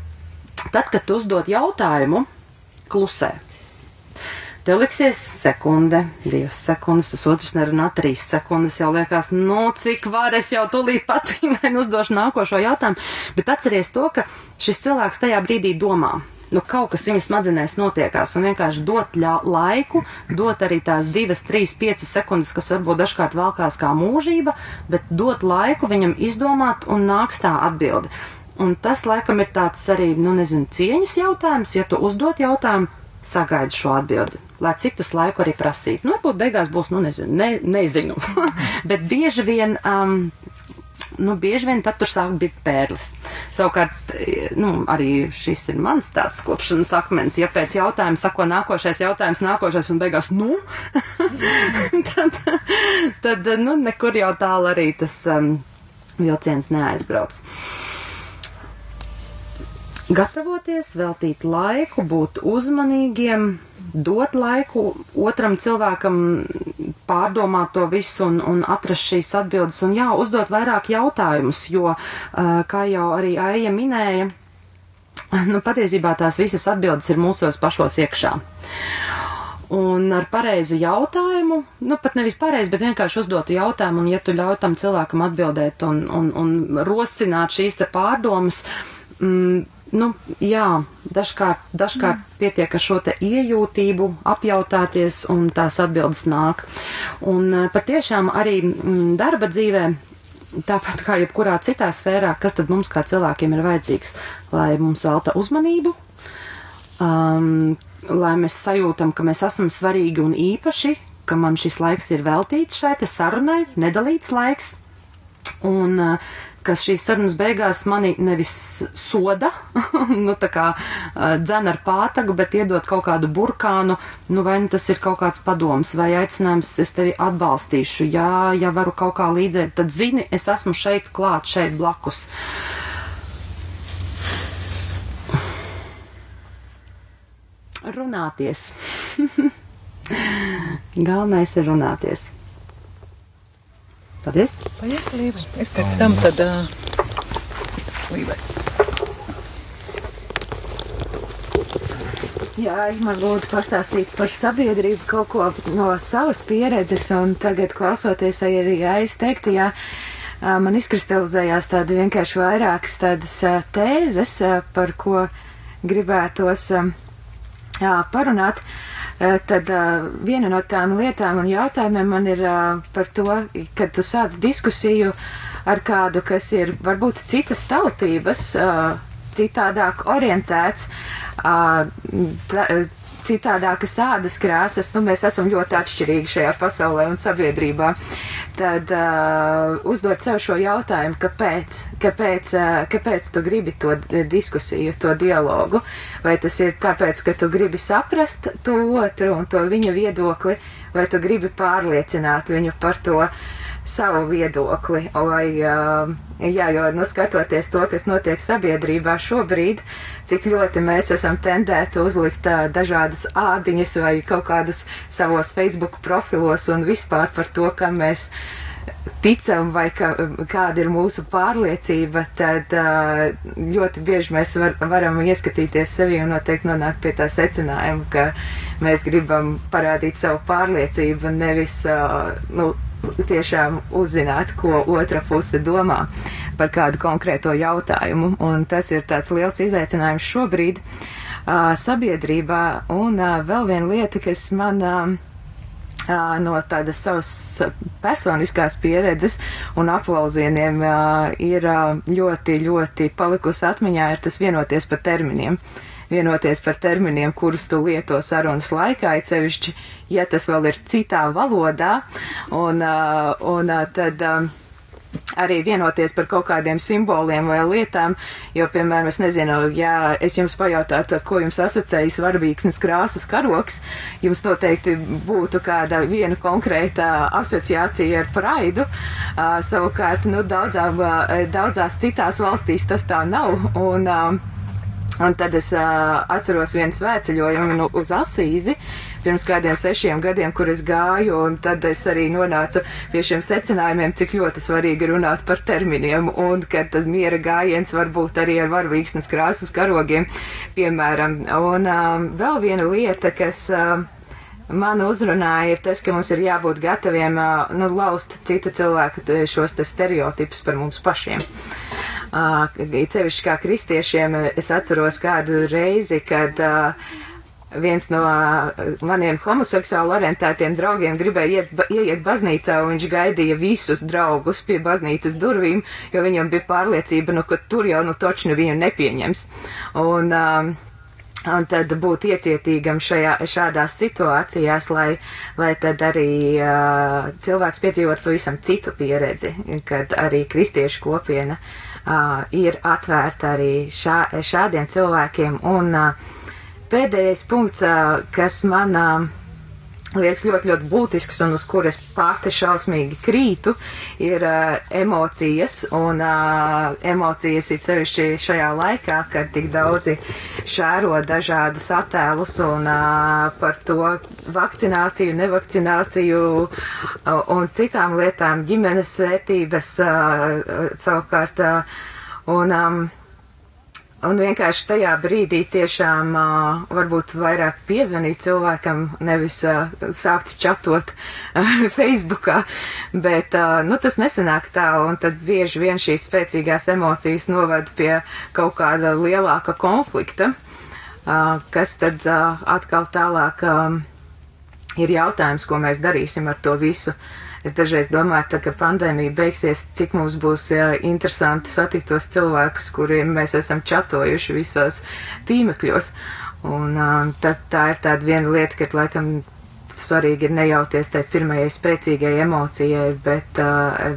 [SPEAKER 9] tad, kad tu uzdod jautājumu, klusē. Tev liksies sekunde, divas sekundes, tas otrs nerunā trīs sekundes, jau liekas, nu, cik var es jau tūlīt pat viņai uzdošu nākošo jautājumu, bet atceries to, ka šis cilvēks tajā brīdī domā. Nu, kaut kas viņa smadzenēs notiekās, un vienkārši dot laiku, dot arī tās divas, trīs, piecas sekundes, kas varbūt dažkārt valkās kā mūžība, bet dot laiku viņam izdomāt un nāks tā atbildi. Un tas, laikam, ir tāds arī, nu, nezinu, cieņas jautājums, ja tu uzdot jautājumu, sagaida šo atbildi. Lai cik tas laiku arī prasītu. Nu, varbūt beigās būs, nu, nezinu, ne, nezinu. Bet bieži vien. Um, Nu, bieži vien tad tur sāk būt pērlis. Savukārt, nu, arī šis ir mans tāds klupšanas akmens. Ja pēc jautājuma sako nākošais jautājums, nākošais un beigās, nu, tad, tad, nu, nekur jau tālu arī tas um, vilciens neaizbrauc. Gatavoties, veltīt laiku, būt uzmanīgiem, dot laiku otram cilvēkam pārdomāt to visu un, un atrast šīs atbildes un jā, uzdot vairāk jautājumus, jo, kā jau arī Aija minēja, nu, patiesībā tās visas atbildes ir mūsos pašos iekšā. Un ar pareizu jautājumu, nu pat nevis pareizi, bet vienkārši uzdotu jautājumu, un ja tu ļauj tam cilvēkam atbildēt un, un, un rosināt šīs te pārdomas, mm, nu, jā, dažkārt, dažkārt mm. pietiek ar šo iejūtību, apjautāties, un tās atbildes nāk. Un eh, patiešām arī mm, darba dzīvē. Tāpat kā jebkurā citā sfērā, kas tad mums kā cilvēkiem ir vajadzīgs, lai mums velta uzmanību, um,
[SPEAKER 10] lai mēs sajūtam, ka mēs esam svarīgi un īpaši, ka man šis laiks ir veltīts šai sarunai, nedalīts laiks. Un uh, ka šīs sarunas beigās mani nevis soda, nu tā kā dzen ar pātagu, bet iedod kaut kādu burkānu, nu vai nu tas ir kaut kāds padoms vai aicinājums, es tevi atbalstīšu, jā, ja varu kaut kā līdzēt, tad zini, es esmu šeit klāt, šeit blakus. Runāties. Galvenais ir runāties. Paldies!
[SPEAKER 6] Paiet, Līva. Es pēc tam tad uh, Līvai.
[SPEAKER 10] Jā, man lūdzu pastāstīt par sabiedrību kaut ko no savas pieredzes, un tagad klausoties arī aizteiktajā, man izkristalizējās tādi vienkārši vairākas tādas tēzes, par ko gribētos jā, parunāt. Tad viena no tām lietām un jautājumiem man ir par to, kad tu sāc diskusiju ar kādu, kas ir varbūt citas tautības, citādāk orientēts, tā, citādākas ādas krāsas, nu, mēs esam ļoti atšķirīgi šajā pasaulē un sabiedrībā, tad uh, uzdot sev šo jautājumu, kāpēc, kāpēc, uh, kāpēc tu gribi to diskusiju, to dialogu, vai tas ir tāpēc, ka tu gribi saprast to otru un to viņa viedokli, vai tu gribi pārliecināt viņu par to, uh, savu viedokli. Vai, jā, jo nu, skatoties to, kas notiek sabiedrībā šobrīd, cik ļoti mēs esam tendēti uzlikt dažādas ādiņas vai kaut kādas savos Facebook profilos un vispār par to, kam mēs ticam vai ka, kāda ir mūsu pārliecība, tad ļoti bieži mēs var, varam ieskatīties sevi un noteikti nonākt pie tā secinājuma, ka mēs gribam parādīt savu pārliecību, nevis nu, tiešām uzzināt, ko otra puse domā par kādu konkrēto jautājumu. Un tas ir tāds liels izaicinājums šobrīd uh, sabiedrībā. Un uh, vēl viena lieta, kas man. Uh, no tādas savas personiskās pieredzes un aplausieniem ir ļoti, ļoti palikusi atmiņā, ir tas vienoties par terminiem. Uh, vienoties par terminiem, kurus tu lieto sarunas laikā, it sevišķi, ja tas vēl ir citā valodā, un, uh, un uh, tad. Um, arī vienoties par kaut kādiem simboliem vai lietām, jo, piemēram, es nezinu, ja es jums pajautātu, ar ko jums asociējas varbīksnes krāsas karoks, jums noteikti būtu kāda viena konkrēta asociācija ar praidu. Uh, savukārt, nu, daudzām, uh, daudzās citās valstīs tas tā nav. Un, uh, Un tad es uh, atceros vienu svētceļojumu nu, uz Asīzi pirms kādiem sešiem gadiem, kur es gāju, un tad es arī nonācu pie šiem secinājumiem, cik ļoti svarīgi runāt par terminiem, un ka tad miera gājiens var būt arī ar varvīksnes krāsas karogiem, piemēram. Un uh, vēl viena lieta, kas. Uh, Man uzrunāja ir tas, ka mums ir jābūt gataviem nu, laust citu cilvēku šos te stereotipus par mums pašiem. Uh, Cevišķi kā kristiešiem es atceros kādu reizi, kad viens no maniem homoseksuāli orientētiem draugiem gribēja iet, ieiet baznīcā, un viņš gaidīja visus draugus pie baznīcas durvīm, jo viņam bija pārliecība, nu, ka tur jau nu točni viņu nepieņems. Un, um, Un tad būt iecietīgam šajā, šādās situācijās, lai, lai tad arī uh, cilvēks piedzīvot pavisam citu pieredzi, kad arī kristiešu kopiena uh, ir atvērta arī šā, šādiem cilvēkiem. Un uh, pēdējais punkts, uh, kas man. Uh, liekas ļoti, ļoti būtisks un uz kuras pati šausmīgi krītu, ir uh, emocijas. Un uh, emocijas ir sevišķi šajā laikā, kad tik daudzi šēro dažādus attēlus un uh, par to vakcināciju, nevakcināciju uh, un citām lietām, ģimenes svētības uh, savukārt. Uh, un, um, Un vienkārši tajā brīdī tiešām uh, varbūt vairāk piezvanīt cilvēkam, nevis uh, sākt čatot uh, Facebookā, bet uh, nu, tas nesanāk tā, un tad bieži vien šīs spēcīgās emocijas noved pie kaut kāda lielāka konflikta, uh, kas tad uh, atkal tālāk um, ir jautājums, ko mēs darīsim ar to visu. Uh, Es dažreiz domāju, tā, ka pandēmija beigsies, cik mums būs jā, interesanti satikt tos cilvēkus, kuriem mēs esam čatojuši visos tīmekļos. Un tā, tā ir tāda viena lieta, ka laikam svarīgi ir nejauties tai pirmajai spēcīgai emocijai, bet,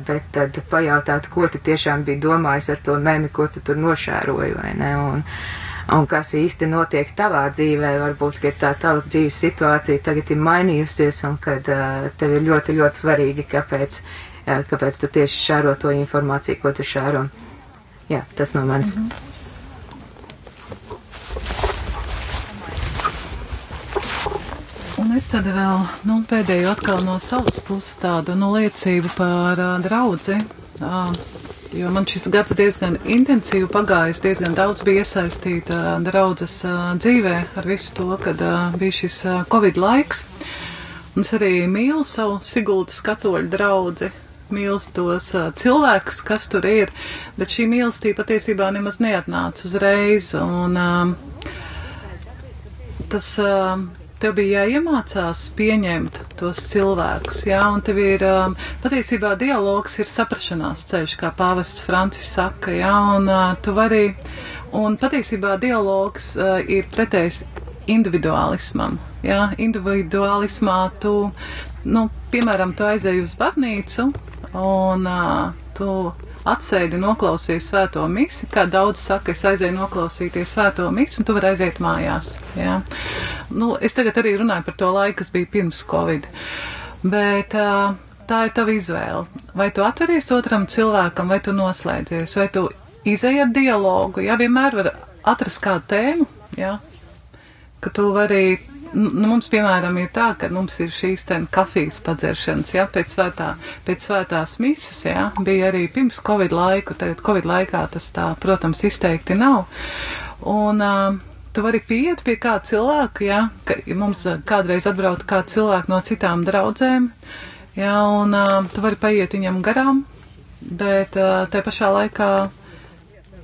[SPEAKER 10] bet tad pajautāt, ko tu tiešām biji domājis ar to memi, ko tu tur nošēroji, vai ne? Un, un kas īsti notiek tavā dzīvē, varbūt, ka tā tava dzīves situācija tagad ir mainījusies un kad uh, tev ir ļoti, ļoti svarīgi, kāpēc, uh, kāpēc tu tieši šēro to informāciju, ko tu šēro. Jā, tas no manis. Mm -hmm.
[SPEAKER 6] Un es tad vēl nu, pēdējo atkal no savas puses tādu nu, liecību par uh, draudzi. Uh, jo man šis gads diezgan intensīvi pagājis, diezgan daudz bija iesaistīta draudzes dzīvē ar visu to, kad bija šis Covid laiks. Un es arī mīlu savu Sigultas katoļu draudzi, mīlu tos cilvēkus, kas tur ir, bet šī mīlestība patiesībā nemaz neatnāca uzreiz. Un, tas tev bija jāiemācās pieņemt tos cilvēkus, jā, un tev ir um, patiesībā dialogs ir saprašanās ceļš, kā pāvests Francis saka, jā, un uh, tu vari, un patiesībā dialogs uh, ir pretējs individuālismam, jā, individuālismā tu, nu, piemēram, tu aizēji uz baznīcu, un uh, tu atsēdi noklausījies svēto misi, kā daudz saka, es aizēju noklausīties svēto misi, un tu vari aiziet mājās. Jā. Nu, es tagad arī runāju par to laiku, kas bija pirms Covid. Bet tā ir tava izvēle. Vai tu atveries otram cilvēkam, vai tu noslēdzies, vai tu izēji ar dialogu. Jā, vienmēr var atrast kādu tēmu, jā, ka tu vari nu, mums, piemēram, ir tā, ka mums ir šīs kafijas padzeršanas, jā, pēc, svētā, pēc svētās misas, jā, bija arī pirms Covid laiku, tagad Covid laikā tas tā, protams, izteikti nav. Un, uh, tu vari pieiet pie kāda cilvēka, jā, ka mums kādreiz atbrauc kāds cilvēks no citām draudzēm, jā, un uh, tu vari paiet viņam garām, bet uh, te pašā laikā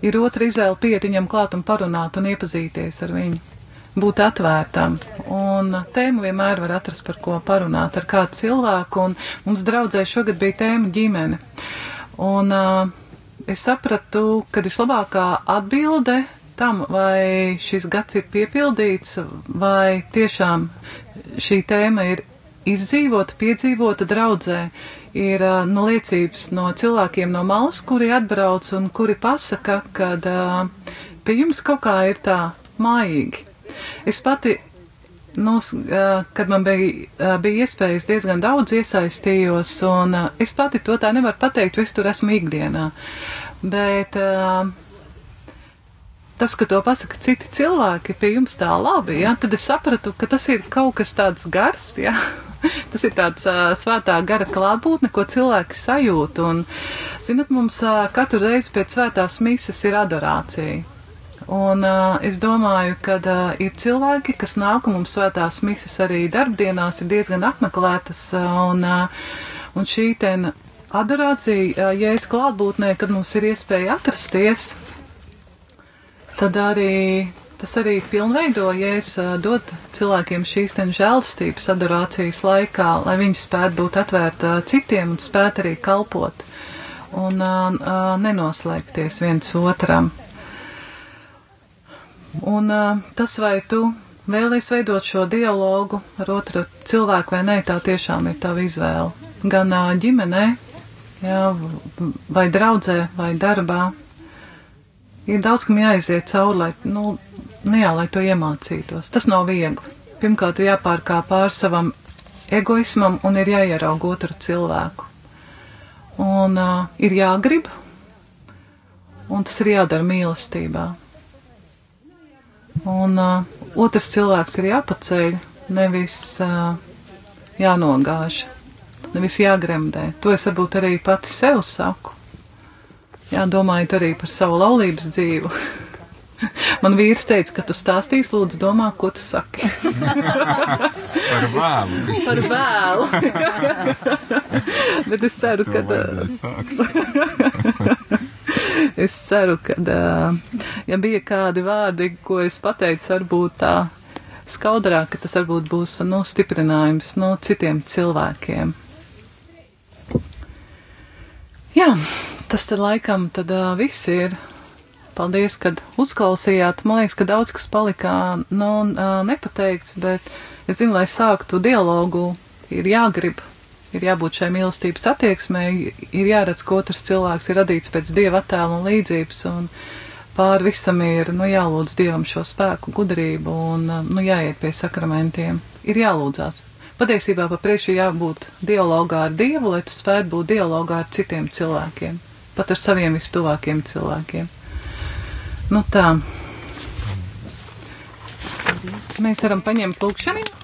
[SPEAKER 6] ir otra izvēle pieiet viņam klāt un parunāt un iepazīties ar viņu būt atvērtam. Un tēmu vienmēr var atrast, par ko parunāt ar kādu cilvēku. Un mums draudzē šogad bija tēma ģimene. Un uh, es sapratu, ka vislabākā atbilde tam, vai šis gads ir piepildīts, vai tiešām šī tēma ir izdzīvota, piedzīvota draudzē, ir uh, no liecības no cilvēkiem no malas, kuri atbrauc un kuri pasaka, ka uh, pie jums kaut kā ir tā mājīgi Es pati, nu, kad man bija, bija iespējas diezgan daudz iesaistījos, un es pati to tā nevaru pateikt, jo es tur esmu ikdienā. Bet tas, ka to pasaka citi cilvēki pie jums tā labi, ja, tad es sapratu, ka tas ir kaut kas tāds gars, ja. Tas ir tāds uh, svētā gara klātbūtne, ko cilvēki sajūt. Un, zinat, mums uh, katru reizi pēc svētās mises ir adorācija. Un uh, es domāju, ka uh, ir cilvēki, kas nāk un mums svētās misijas arī darbdienās ir diezgan apmeklētas, uh, un, uh, un šī ten adorācija, uh, ja es klātbūtnē, kad mums ir iespēja atrasties, tad arī tas arī pilnveido, ja es uh, dod cilvēkiem šīs ten žēlstības adorācijas laikā, lai viņi spētu būt atvērti uh, citiem un spētu arī kalpot un uh, uh, nenoslēgties viens otram. Un tas, vai tu vēlies veidot šo dialogu ar otru cilvēku vai nē, tā tiešām ir tava izvēle. Gan ģimenē, jā, vai draudzē, vai darbā. Ir daudz, kam jāiziet cauri, lai, nu, nu jā, lai to iemācītos. Tas nav viegli. Pirmkārt, ir jāpārkāp pār savam egoismam un ir jāierauga otru cilvēku. Un uh, ir jāgrib, un tas ir jādara mīlestībā. Un uh, otrs cilvēks ir jāpaceļ, nevis uh, jānogāž, nevis jāgremdē. To es varbūt arī pati sev saku. Jā, domājot arī par savu laulības dzīvi. Man vīrs teica, ka tu stāstīsi, lūdzu, domā, ko tu saki.
[SPEAKER 3] par vēlu.
[SPEAKER 6] par vēlu. Bet es ceru, ka. es ceru, ka, ja bija kādi vārdi, ko es pateicu, varbūt tā skaudrāk, ka tas varbūt būs nu, stiprinājums no citiem cilvēkiem. Jā, tas tad laikam tad uh, viss ir. paldies, kad uzklausījāt. Man liekas, ka daudz kas palika nu, ā, nepateikts, bet es zinu, lai sāktu dialogu, ir jāgrib, ir jābūt šai mīlestības attieksmē, ir jāredz, ka otrs cilvēks ir radīts pēc dieva attēla un līdzības, un pāri visam ir, nu, jālūdz dievam šo spēku, gudrību, un, nu, jāiet pie sakramentiem. Ir jālūdzās. Patiesībā pa priekšu jābūt dialogā ar Dievu, lai tu spētu būt dialogā ar citiem cilvēkiem, pat ar saviem vistuvākiem cilvēkiem. Nu tā. Mēs varam paņemt lūkšanu.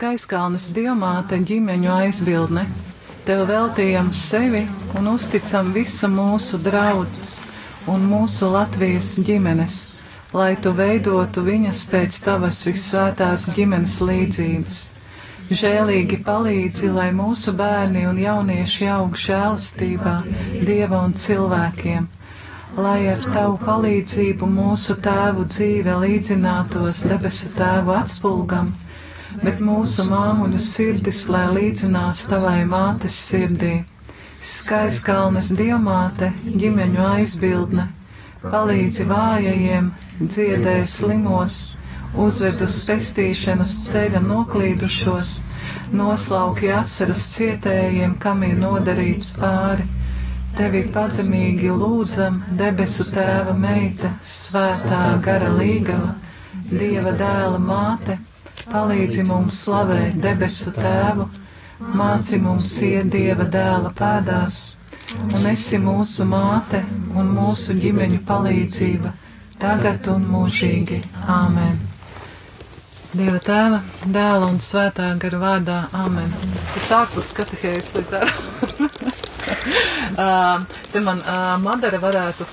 [SPEAKER 6] Skaiskalnes diamāte ģimeņu aizbildne. Tev veltījam sevi un uzticam visu mūsu draugus un mūsu Latvijas ģimenes, lai tu veidotu viņas pēc tavas visvētās ģimenes līdzības. Žēlīgi palīdzi, lai mūsu bērni un jaunieši aug žēlstībā, dieva un cilvēkiem, lai ar tavu palīdzību mūsu tēvu dzīve līdzinātos debesu tēvu atspulgam, bet mūsu māmuļu sirdis, lai līdzinās tavai mātes sirdī. Skaiskalnes diamāte, ģimeņu aizbildne, palīdzi vājajiem, dziedē slimos, uzved uz pestīšanas ceļa noklīdušos, noslauki asaras cietējiem, kam ir nodarīts pāri. Tevi pazemīgi lūdzam, debesu tēva meita, svētā gara līgava, dieva dēla māte, palīdzi mums slavēt debesu tēvu, māci mums iet dieva dēla pēdās, un esi mūsu māte un mūsu ģimeņu palīdzība, tagad un mūžīgi. Āmen! Dieva tēva, dēla un svētā gara vārdā. Āmen! Es ārpus katehēs līdz ar. Te man Madara varētu